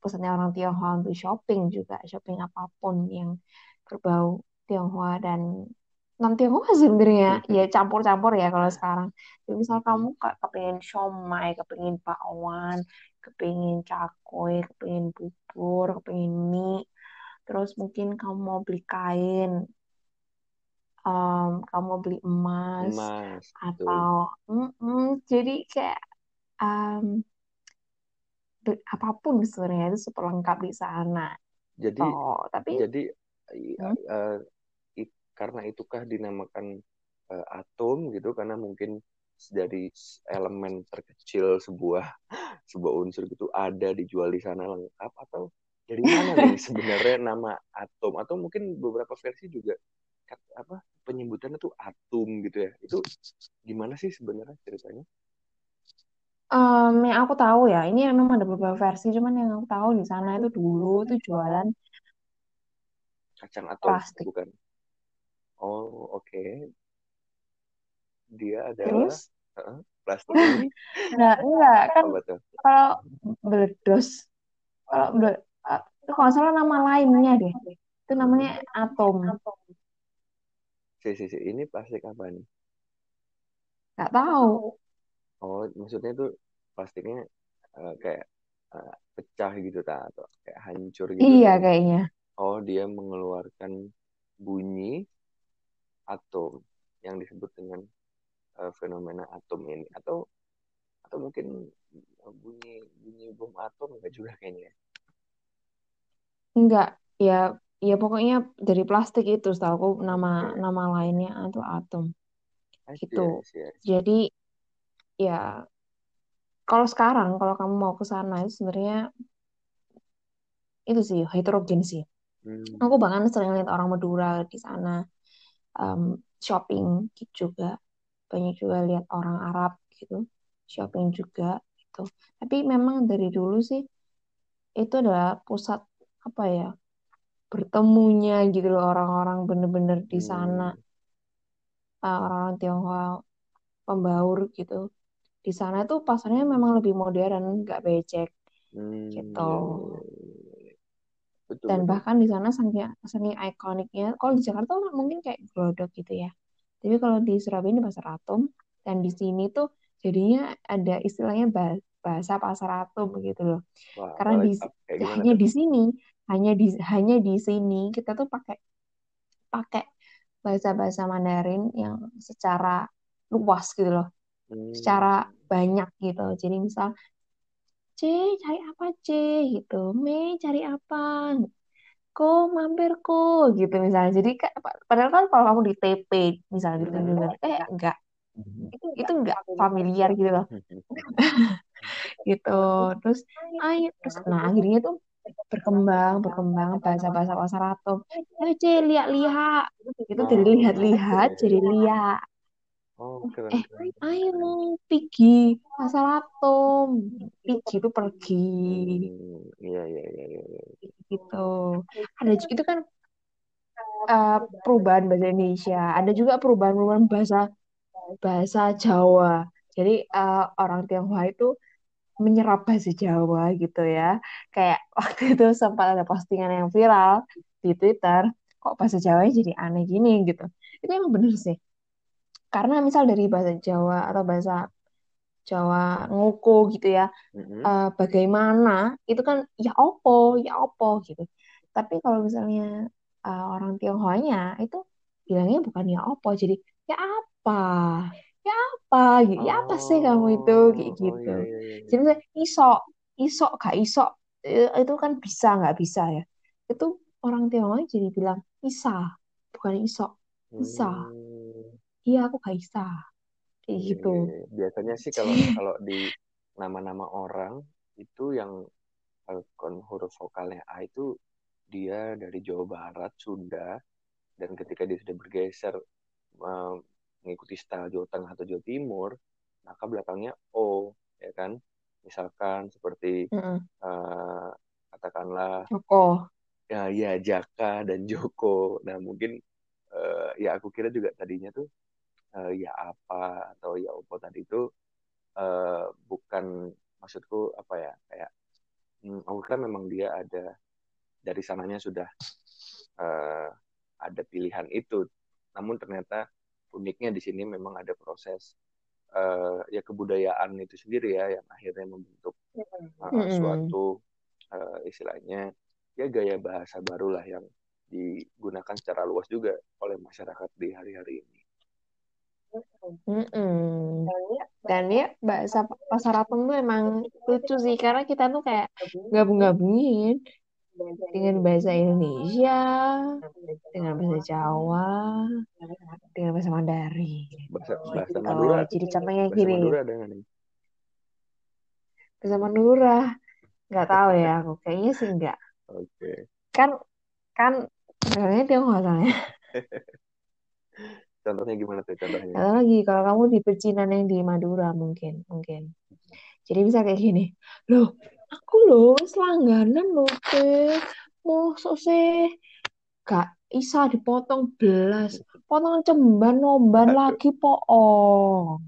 pusatnya orang Tionghoa untuk shopping juga shopping apa pun yang berbau Tionghoa dan non Tionghoa sebenarnya. Ya campur-campur ya kalau sekarang. Jadi misal kamu ke- kepingin siomay kepingin bakwan kepingin cakwe kepingin bubur kepingin mie terus mungkin kamu mau beli kain em, kamu mau beli emas Emas, atau Mm-mm, jadi kayak be- apa pun sebenarnya itu super lengkap di sana Jadi, Oh, tapi jadi hmm, eh, i- karena itukah dinamakan eh, atom gitu karena mungkin dari elemen terkecil sebuah sebuah unsur gitu ada dijual di sana lengkap atau dari mana nih sebenarnya nama atom? Atau mungkin beberapa versi juga apa penyebutannya tuh atom gitu ya. Itu gimana sih sebenarnya ceritanya Em, yang aku tahu ya, ini memang ada beberapa versi, cuman yang aku tahu di sana itu dulu itu jualan Kacang atom, plastik. bukan? Oh, oke. Dia adalah Terus, Heeh, plastik nah enggak kan tuh? kalau meledos, kalau mele- eh, itu kalau salah nama lainnya deh, itu namanya Mhm. atom. Si, si, si. Ini plastik apa nih? Nggak tahu. Oh, maksudnya tuh plastiknya eh, kayak eh, pecah gitu tak atau kayak hancur gitu Iya kan? kayaknya. Oh, dia mengeluarkan bunyi atom yang disebut dengan eh, fenomena atom ini atau atau mungkin bunyi bunyi bom atom enggak juga kayaknya. ya? Enggak, ya, ya pokoknya dari plastik itu, setahu aku nama Oke. nama lainnya itu atom gitu. Jadi ya kalau sekarang kalau kamu mau ke sana itu sebenarnya itu sih heterogen sih. Aku Hmm. bahkan sering lihat orang Madura di sana um, shopping gitu juga. Banyak juga lihat orang Arab gitu shopping juga gitu. Tapi memang dari dulu sih itu adalah pusat apa ya bertemunya gitu loh orang-orang bener-bener di sana Hmm. uh, orang Tionghoa pembaur gitu. Di sana tuh pasarnya memang lebih modern, nggak becek Hmm. gitu. Ya, ya, ya, ya, ya. Betul, Dan betul. bahkan di sana saking, saking ikoniknya, kalau di Jakarta mungkin kayak glodok gitu ya. Tapi kalau di Surabaya ini pasar atom, dan di sini tuh jadinya ada istilahnya ba- bahasa pasar atom gitu loh. Wah, Karena di gimana hanya di sini, hanya di hanya di sini kita tuh pakai pakai bahasa-bahasa Mandarin yang secara luas gitu loh, Hmm. secara banyak gitu. Jadi misal C cari apa C gitu, Mei cari apa, Ko mampir ko gitu misalnya. Jadi padahal kan kalau kamu di TP misalnya gitu Hmm. dengar eh enggak itu enggak familiar gitu loh gitu. Terus ayo terus nah akhirnya tuh berkembang berkembang bahasa-bahasa pasar atom. Ayo C lihat-lihat itu dari Oh, lihat-lihat jadi lihat. Oh, keren, Eh keren, ayo pergi pasar atom. Pergi itu pergi Hmm, iya, iya, iya, iya. iya. gitu. Ada juga itu kan eh, perubahan bahasa Indonesia. Ada juga perubahan-perubahan bahasa bahasa Jawa. Jadi eh, orang Tionghoa itu menyerap bahasa Jawa gitu ya. Kayak waktu itu sempat ada postingan yang viral di Twitter, kok bahasa Jawa jadi aneh gini gitu. Itu emang bener sih. Karena misal dari bahasa Jawa atau bahasa Jawa ngoko gitu ya, Mm-mm. eh, bagaimana itu kan ya opo, ya opo gitu. Tapi kalau misalnya eh, orang Tionghoanya itu bilangnya bukan ya opo, jadi ya apa, ya apa, gitu. ya apa sih kamu itu kayak Oh, oh gitu. iya, iya, iya. Jadi iya. misalnya iso, iso gak iso eh, itu kan bisa nggak bisa ya. Itu orang Tionghoa jadi bilang bisa, bukan iso, bisa. Hmm, Iya aku gak bisa kayak iya, gitu. iya, iya. Biasanya sih kalau kalau di nama-nama orang itu yang eh, kon huruf vokalnya A itu dia dari Jawa Barat, Sunda, dan ketika dia sudah bergeser eh, mengikuti style Jawa Tengah atau Jawa Timur, maka belakangnya O, ya kan? Misalkan seperti Heeh. eh, katakanlah Joko. ya ya Jaka dan Joko. Nah mungkin eh, ya aku kira juga tadinya tuh eh, ya apa atau ya opo tadi itu eh, bukan maksudku apa ya kayak hmm, aku kira memang dia ada dari sananya sudah eh, ada pilihan itu. Namun ternyata uniknya di sini memang ada proses eh, ya kebudayaan itu sendiri ya yang akhirnya membentuk eh, Mm-mm. suatu eh, istilahnya ya gaya bahasa barulah yang digunakan secara luas juga oleh masyarakat di hari-hari ini. Mm-mm. Dan ya bahasa pasar apem tuh emang lucu sih karena kita tuh kayak gabung-gabungin dengan bahasa Indonesia, dengan bahasa Jawa, dengan bahasa Mandarin Bahasa bahasa gitu. Madura, Jadi contohnya bahasa gini, Madura ada nggak nih? bahasa Madura nggak tahu ya aku kayaknya sih nggak. Oke. Kan kan sebenarnya Tionghoa soalnya. Contohnya gimana tuh contohnya? Tahu lagi kalau kamu di pecinan yang di Madura mungkin mungkin. Jadi bisa kayak gini, loh aku loh langganan loh teh, mau sih gak isa dipotong belas, potong cemban nomban lagi poong.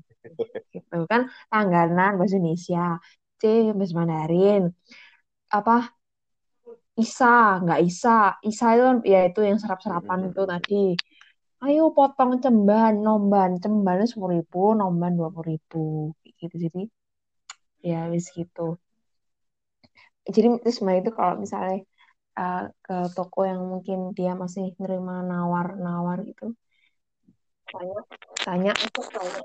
Gitu kan langganan bahasa Indonesia. C bahasa Mandarin. Apa Isa, nggak Isa. Isa itu kan ya itu yang serap-serapan itu tadi. Ayo potong cemban, nomban. Cembannya sepuluh ribu, nomban dua puluh ribu. Gitu jadi ya wis gitu. Jadi terus itu kalau misalnya uh, ke toko yang mungkin dia masih nerima nawar-nawar gitu, tanya, tanya,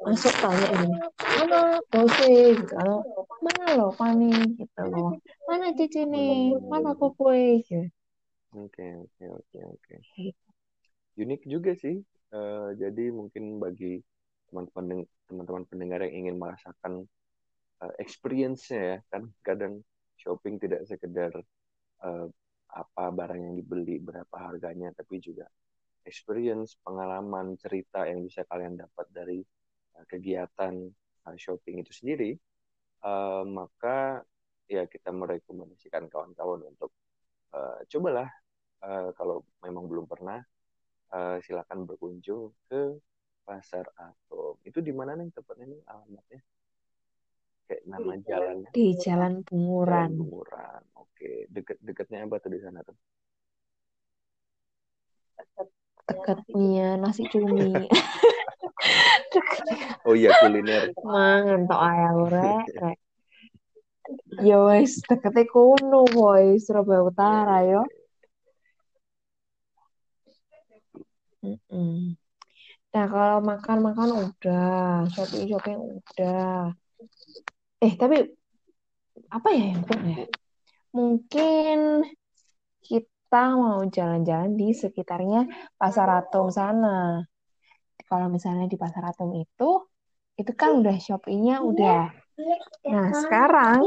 masuk tanya ini, mana dosis gitu, atau mana lo pani gitu, mana cici nih, mana kue gitu. Oke, oke, oke, oke. Unik juga sih. Eh, jadi mungkin bagi teman-teman teman-teman pendengar yang ingin merasakan eh, experience-nya ya, kan kadang shopping tidak sekedar eh, apa barang yang dibeli, berapa harganya, tapi juga experience, pengalaman, cerita yang bisa kalian dapat dari eh, kegiatan eh, shopping itu sendiri. Eh, maka ya kita merekomendasikan kawan-kawan untuk eh, cobalah eh, kalau memang belum pernah eh, silakan berkunjung ke Pasar Atom. Itu di mana nih tepatnya nih alamatnya? Kayak nama jalannya? Di Jalan Jalan Bunguran, Bunguran. Oke, deket-deketnya apa tuh di sana tuh? dekatnya nasi cumi. Oh iya kuliner. Mangan tok ayam rek. Ya wes, deketnya kono boy, Surabaya Utara yo. iya. Mm-mm. Nah, kalau makan-makan udah, shopping-shopping udah. Eh, tapi apa ya yang ya? Mungkin kita mau jalan-jalan di sekitarnya Pasar Atom sana. Kalau misalnya di Pasar Atom itu, itu kan udah shoppingnya udah. Nah, sekarang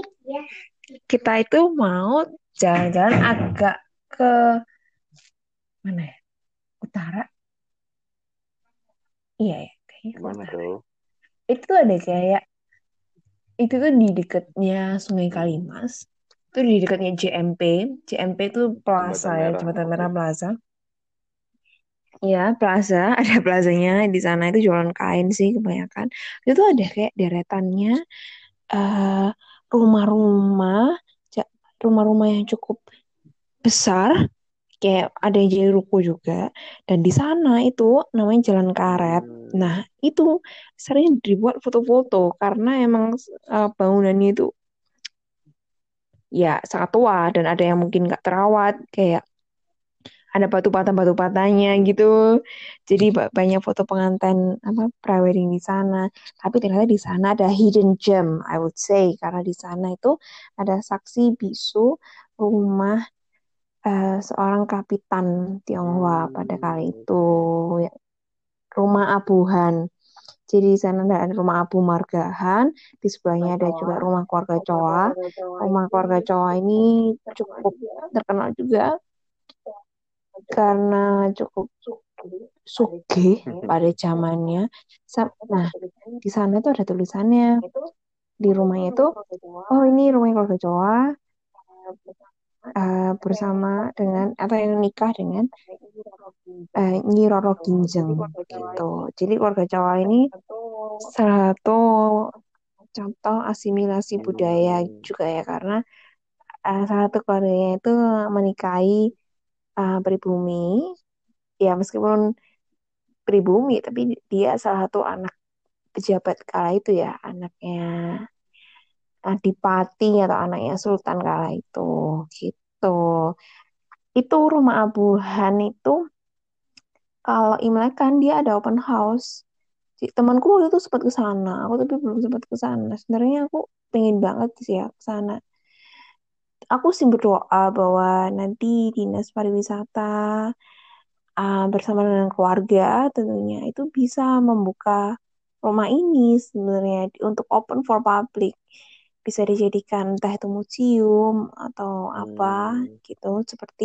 kita itu mau jalan-jalan agak ke mana ya? Utara. Iya ya, kayaknya Gimana tuh? Itu tuh ada kayak itu tuh di dekatnya Sungai Kalimas. Itu di dekatnya JMP. JMP itu plaza Jembatan ya. Jembatan. Merah Plaza. Iya, plaza, ada plazanya di sana itu jualan kain sih kebanyakan. Itu tuh ada kayak deretannya eh, rumah-rumah, rumah-rumah yang cukup besar, kayak ada yang jadi ruko juga. Dan di sana itu namanya Jalan Karet. Nah, Hmm, itu sering dibuat foto-foto karena emang eh, bangunannya itu ya sangat tua dan ada yang mungkin nggak terawat, kayak ada batu patah batu patahnya gitu. Jadi ba- banyak foto pengantin apa prewedding di sana. Tapi ternyata di sana ada hidden gem, I would say, karena di sana itu ada saksi bisu rumah eh, seorang kapitan Tionghoa pada kali hmm, itu, oke. ya, rumah Abuhan. Jadi di sana ada rumah Abu Margahan, di sebelahnya ada juga rumah keluarga Choa. Rumah keluarga Choa ini cukup terkenal juga karena cukup sugih pada zamannya. Nah, di sana tuh ada tulisannya di rumahnya itu, oh ini rumah keluarga Jawa eh, bersama dengan atau yang nikah dengan eh, Nyi Roro Ginjeng gitu. Jadi keluarga Jawa ini satu contoh asimilasi budaya juga ya karena salah satu keluarganya itu menikahi eh, pribumi. Ya meskipun pribumi tapi dia salah satu anak pejabat kala itu ya anaknya adipati atau anaknya sultan kala itu gitu. Itu rumah abuhan itu kalau Imlek kan dia ada open house. Temanku waktu itu sempat ke sana aku tapi belum sempat ke sana. Sebenarnya aku pengen banget sih ya ke sana. Aku sih berdoa bahwa nanti dinas pariwisata uh, bersama dengan keluarga tentunya itu bisa membuka rumah ini sebenarnya untuk open for public bisa dijadikan entah itu museum atau apa hmm, gitu seperti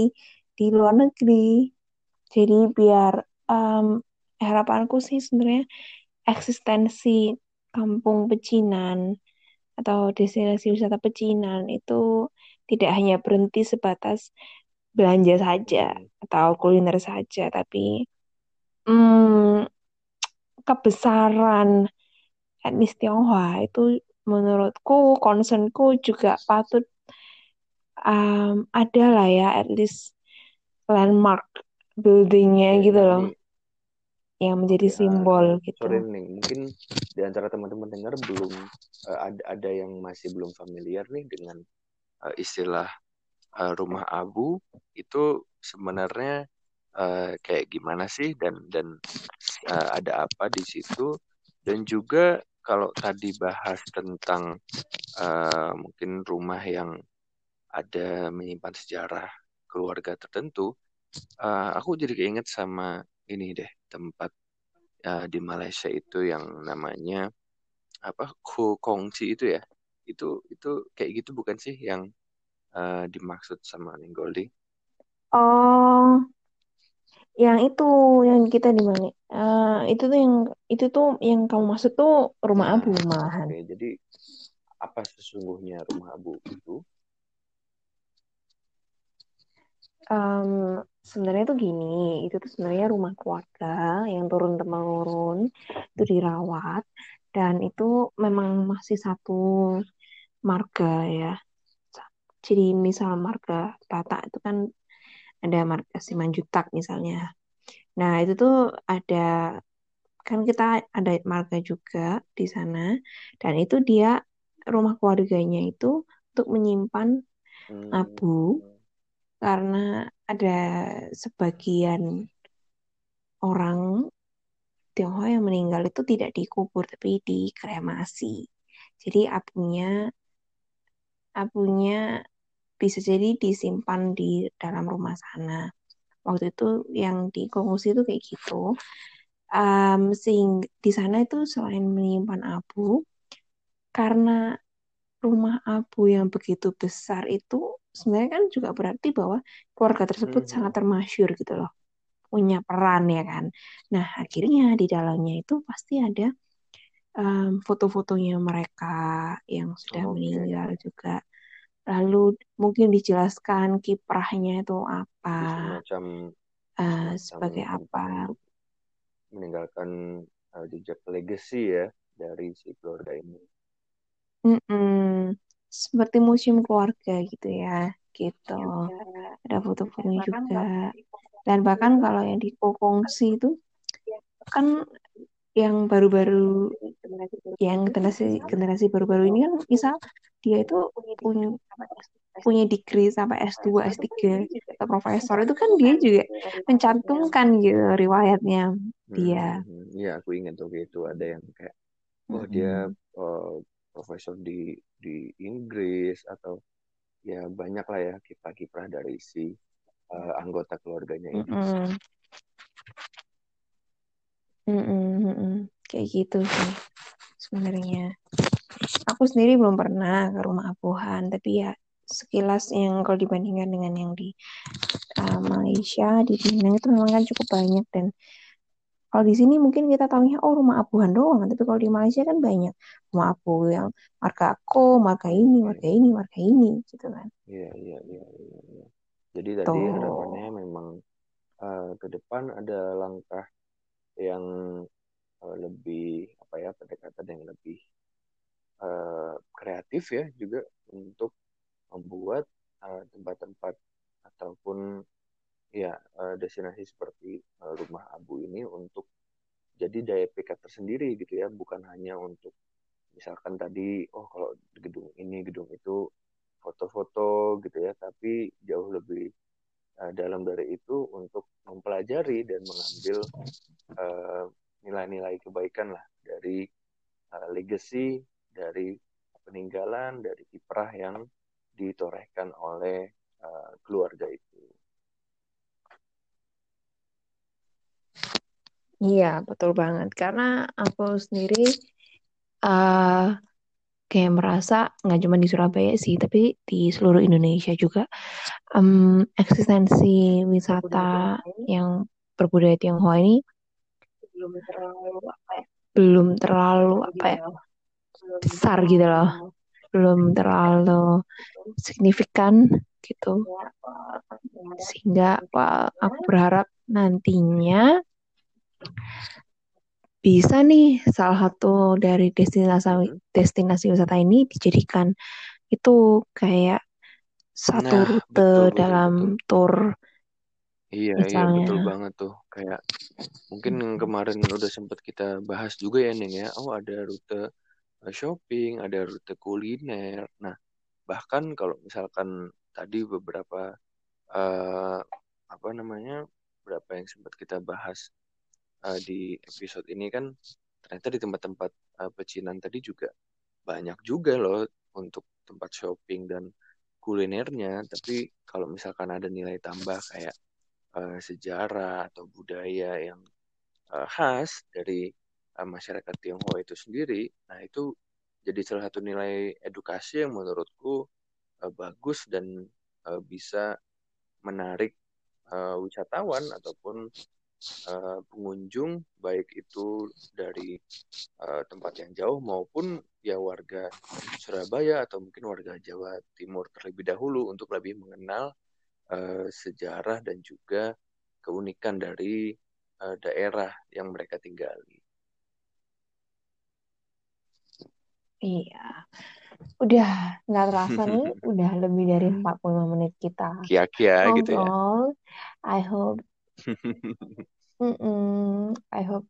di luar negeri. Jadi biar um, harapanku sih sebenarnya eksistensi kampung pecinan atau destinasi wisata pecinan itu tidak hanya berhenti sebatas belanja saja Hmm, atau kuliner saja, tapi hmm, kebesaran etnis Tionghoa itu menurutku, concernku juga patut um, ada lah ya, at least landmark buildingnya Oke, gitu loh, yang menjadi eh, simbol gitu. sorry nih, mungkin di antara teman-teman dengar belum eh, ada ada yang masih belum familiar nih dengan eh, istilah eh, rumah abu. Itu sebenarnya eh, kayak gimana sih dan dan eh, ada apa di situ? Dan juga kalau tadi bahas tentang eh, mungkin rumah yang ada menyimpan sejarah keluarga tertentu, eh, aku jadi keinget sama ini deh tempat eh, di Malaysia itu yang namanya apa Ko Kongsi itu ya. Itu itu kayak gitu bukan sih yang eh, dimaksud sama Ninggoli? Oh, yang itu yang kita di mana? Eh, itu tuh yang itu tuh yang kamu maksud tuh rumah abu Nah, malahan. oke. Jadi apa sesungguhnya rumah abu itu? Em, sebenarnya tuh gini, itu tuh sebenarnya rumah keluarga yang turun temurun itu dirawat dan itu memang masih satu marga ya. Jadi misal marga Batak itu kan ada marga Simanjutak misalnya. Nah itu tuh ada kan kita ada marga juga di sana dan itu dia rumah keluarganya itu untuk menyimpan Hmm, abu karena ada sebagian orang Tionghoa yang meninggal itu tidak dikubur tapi dikremasi. Jadi abunya abunya bisa jadi disimpan di dalam rumah sana. Waktu itu yang di Konghusi itu kayak gitu. Um, sehingga di sana itu selain menyimpan abu, karena rumah abu yang begitu besar itu sebenarnya kan juga berarti bahwa keluarga tersebut sangat mhm. termasyur gitu loh, punya peran ya kan. Nah, akhirnya di dalamnya itu pasti ada um, foto-fotonya mereka yang sudah Oke. meninggal juga. Lalu mungkin dijelaskan kiprahnya itu apa, semacam semacam sebagai apa. meninggalkan eh, jejak legacy ya dari si keluarga ini. Mm-mm. Seperti museum keluarga gitu ya, gitu. Ada foto-fotonya juga. Dan bahkan kalau yang di Kokongsi itu kan yang baru-baru, yang generasi generasi baru-baru ini kan misal dia itu punya punya degree sampai S2, S3 atau profesor itu kan dia juga mencantumkan gitu riwayatnya dia. Hmm, ya aku ingat waktu itu ada yang kayak, oh dia eh, profesor di di Inggris atau ya banyak lah ya kiprah-kiprah dari si eh, anggota keluarganya ini. Mm-mm. Mm-mm. Mm-mm. Kayak gitu sih sebenarnya. Aku sendiri belum pernah ke rumah abuhan, tapi ya sekilas yang kalau dibandingkan dengan yang di uh, Malaysia, di Penang itu memang kan cukup banyak dan kalau di sini mungkin kita tahunya oh rumah abuhan doang, tapi kalau di Malaysia kan banyak rumah abu yang marga aku, marga ini, Oke, marga ini, marga ini gitu kan. Iya, iya, iya, iya, iya. Jadi tadi harapannya Tuh. memang eh, ke depan ada langkah yang eh, lebih apa ya pendekatan yang lebih eh, kreatif ya juga untuk membuat eh, tempat-tempat ataupun ya eh, destinasi seperti eh, Rumah Abu ini untuk jadi daya pikat tersendiri gitu ya, bukan hanya untuk misalkan tadi oh kalau gedung ini gedung itu foto-foto gitu ya, tapi jauh lebih uh, dalam dari itu untuk mempelajari dan mengambil uh, nilai-nilai kebaikan lah dari uh, legacy dari peninggalan dari kiprah yang ditorehkan oleh uh, keluarga itu. Iya, betul banget. Karena aku sendiri uh, kayak merasa nggak cuma di Surabaya sih, tapi di seluruh Indonesia juga em, eksistensi wisata yang berbudaya Tionghoa ini belum terlalu apa ya, belum terlalu apa ya besar gitu loh. belum terlalu signifikan gitu. Sehingga aku berharap nantinya bisa nih salah satu dari destinasi destinasi wisata ini dijadikan itu kayak satu Nah, rute betul, betul, dalam betul. tour Iya, iya, betul misalnya. banget tuh. Kayak mungkin yang kemarin udah sempat kita bahas juga ya, Neng ya. Oh, ada rute shopping, ada rute kuliner. Nah, bahkan kalau misalkan tadi beberapa eh, apa namanya, berapa yang sempat kita bahas eh, di episode ini kan ternyata di tempat-tempat eh, pecinan tadi juga banyak juga loh untuk tempat shopping dan kulinernya. Tapi kalau misalkan ada nilai tambah kayak eh, sejarah atau budaya yang eh, khas dari eh, masyarakat Tionghoa itu sendiri, nah itu jadi salah satu nilai edukasi yang menurutku eh, bagus dan eh, bisa menarik eh, wisatawan ataupun eh, pengunjung baik itu dari eh, tempat yang jauh maupun ya warga Surabaya atau mungkin warga Jawa Timur terlebih dahulu untuk lebih mengenal eh, sejarah dan juga keunikan dari eh, daerah yang mereka tinggali. Iya. Udah nggak terasa nih, udah lebih dari 45 menit kita Kia-kia gitu ya. I hope, mm-mm, I hope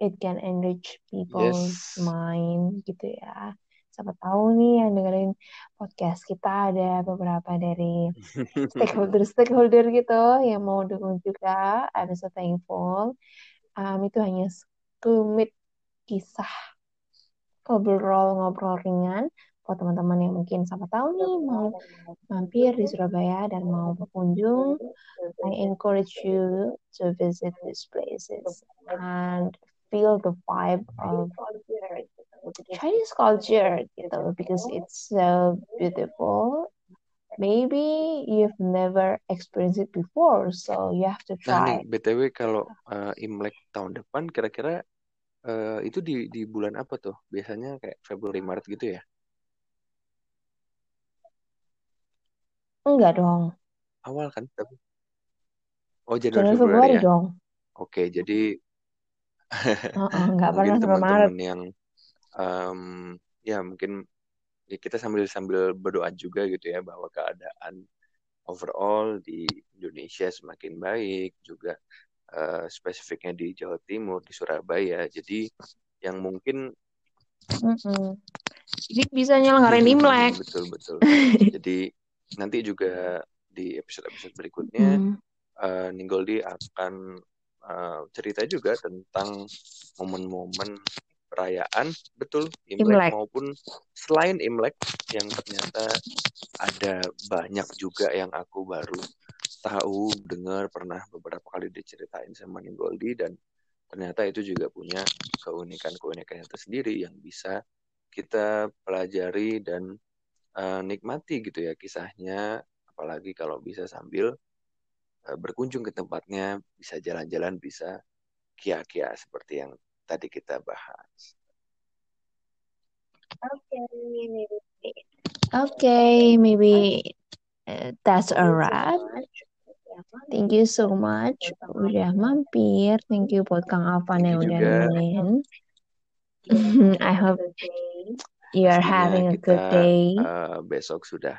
it can enrich people's Yes. mind gitu ya. Siapa tahu nih yang dengerin podcast kita ada beberapa dari stakeholder-stakeholder gitu yang mau dukung juga. I'm so thankful. Um, itu hanya sekelumit kisah ngobrol-ngobrol ringan buat teman-teman yang mungkin siapa tahu nih mau mampir di Surabaya dan mau berkunjung. I encourage you to visit these places and feel the vibe of Chinese culture gitu because it's so beautiful. Maybe you've never experienced it before, so you have to Nah try. nih, BTW kalau eh, Imlek tahun depan kira-kira eh, itu di di bulan apa tuh? Biasanya kayak Februari Maret gitu ya? Enggak dong, Awal kan? Tapi oh Januari Januari Februari Februari ya. dong. Oke, jadi Heeh, nggak mungkin pernah sampai Maret. teman-teman yang em, ya mungkin ya kita sambil sambil berdoa juga gitu ya bahwa keadaan overall di Indonesia semakin baik juga eh, spesifiknya di Jawa Timur di Surabaya. Jadi yang mungkin Mm-mm. Jadi bisa nyelenggarain Imlek. betul betul. Jadi nanti juga di episode-episode berikutnya Hmm. eh, Ninggoldi akan eh, cerita juga tentang momen-momen perayaan betul Imlek, Imlek. maupun selain Imlek yang ternyata ada banyak juga yang aku baru tahu dengar pernah beberapa kali diceritain sama Ninggoldi dan ternyata itu juga punya keunikan-keunikan tersendiri yang bisa kita pelajari dan eh, nikmati gitu ya kisahnya apalagi kalau bisa sambil eh, berkunjung ke tempatnya bisa jalan-jalan bisa kia-kia seperti yang tadi kita bahas. Okay, maybe uh, that's a wrap. Thank you so much udah mampir. Thank you buat Kang Afan Thank yang udah nemenin. I hope you are having a kita good day. eh, besok sudah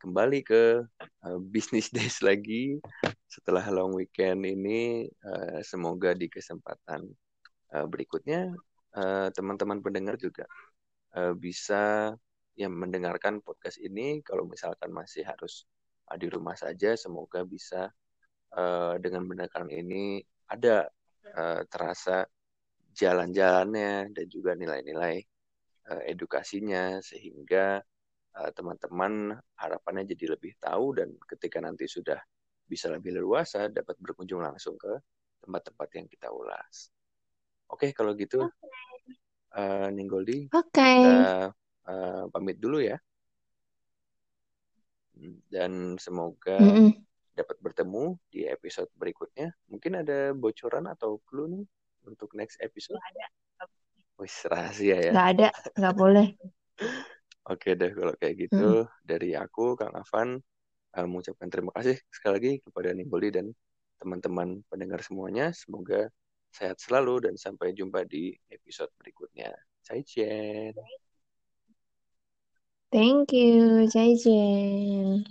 kembali ke eh, business days lagi setelah long weekend ini. eh, semoga di kesempatan eh, berikutnya teman-teman pendengar juga eh, bisa yang mendengarkan podcast ini. Kalau misalkan masih harus di rumah saja, semoga bisa eh, dengan mendengarkan ini ada eh, terasa jalan-jalannya dan juga nilai-nilai eh, edukasinya sehingga eh, teman-teman harapannya jadi lebih tahu dan ketika nanti sudah bisa lebih leluasa dapat berkunjung langsung ke tempat-tempat yang kita ulas. Oke, kalau gitu eh, Ninggoldi Oke. kita eh, pamit dulu ya. Dan semoga Mm-mm. Dapat bertemu di episode berikutnya. Mungkin ada bocoran atau clue nih untuk next episode? Wis rahasia ya. Nggak ada, nggak boleh. Oke deh kalau kayak gitu Mm. dari aku Kang Afan eh, mengucapkan terima kasih sekali lagi kepada Nimboli dan teman-teman pendengar semuanya. Semoga sehat selalu dan sampai jumpa di episode berikutnya. Zaijian. Thank you, Jai Jen.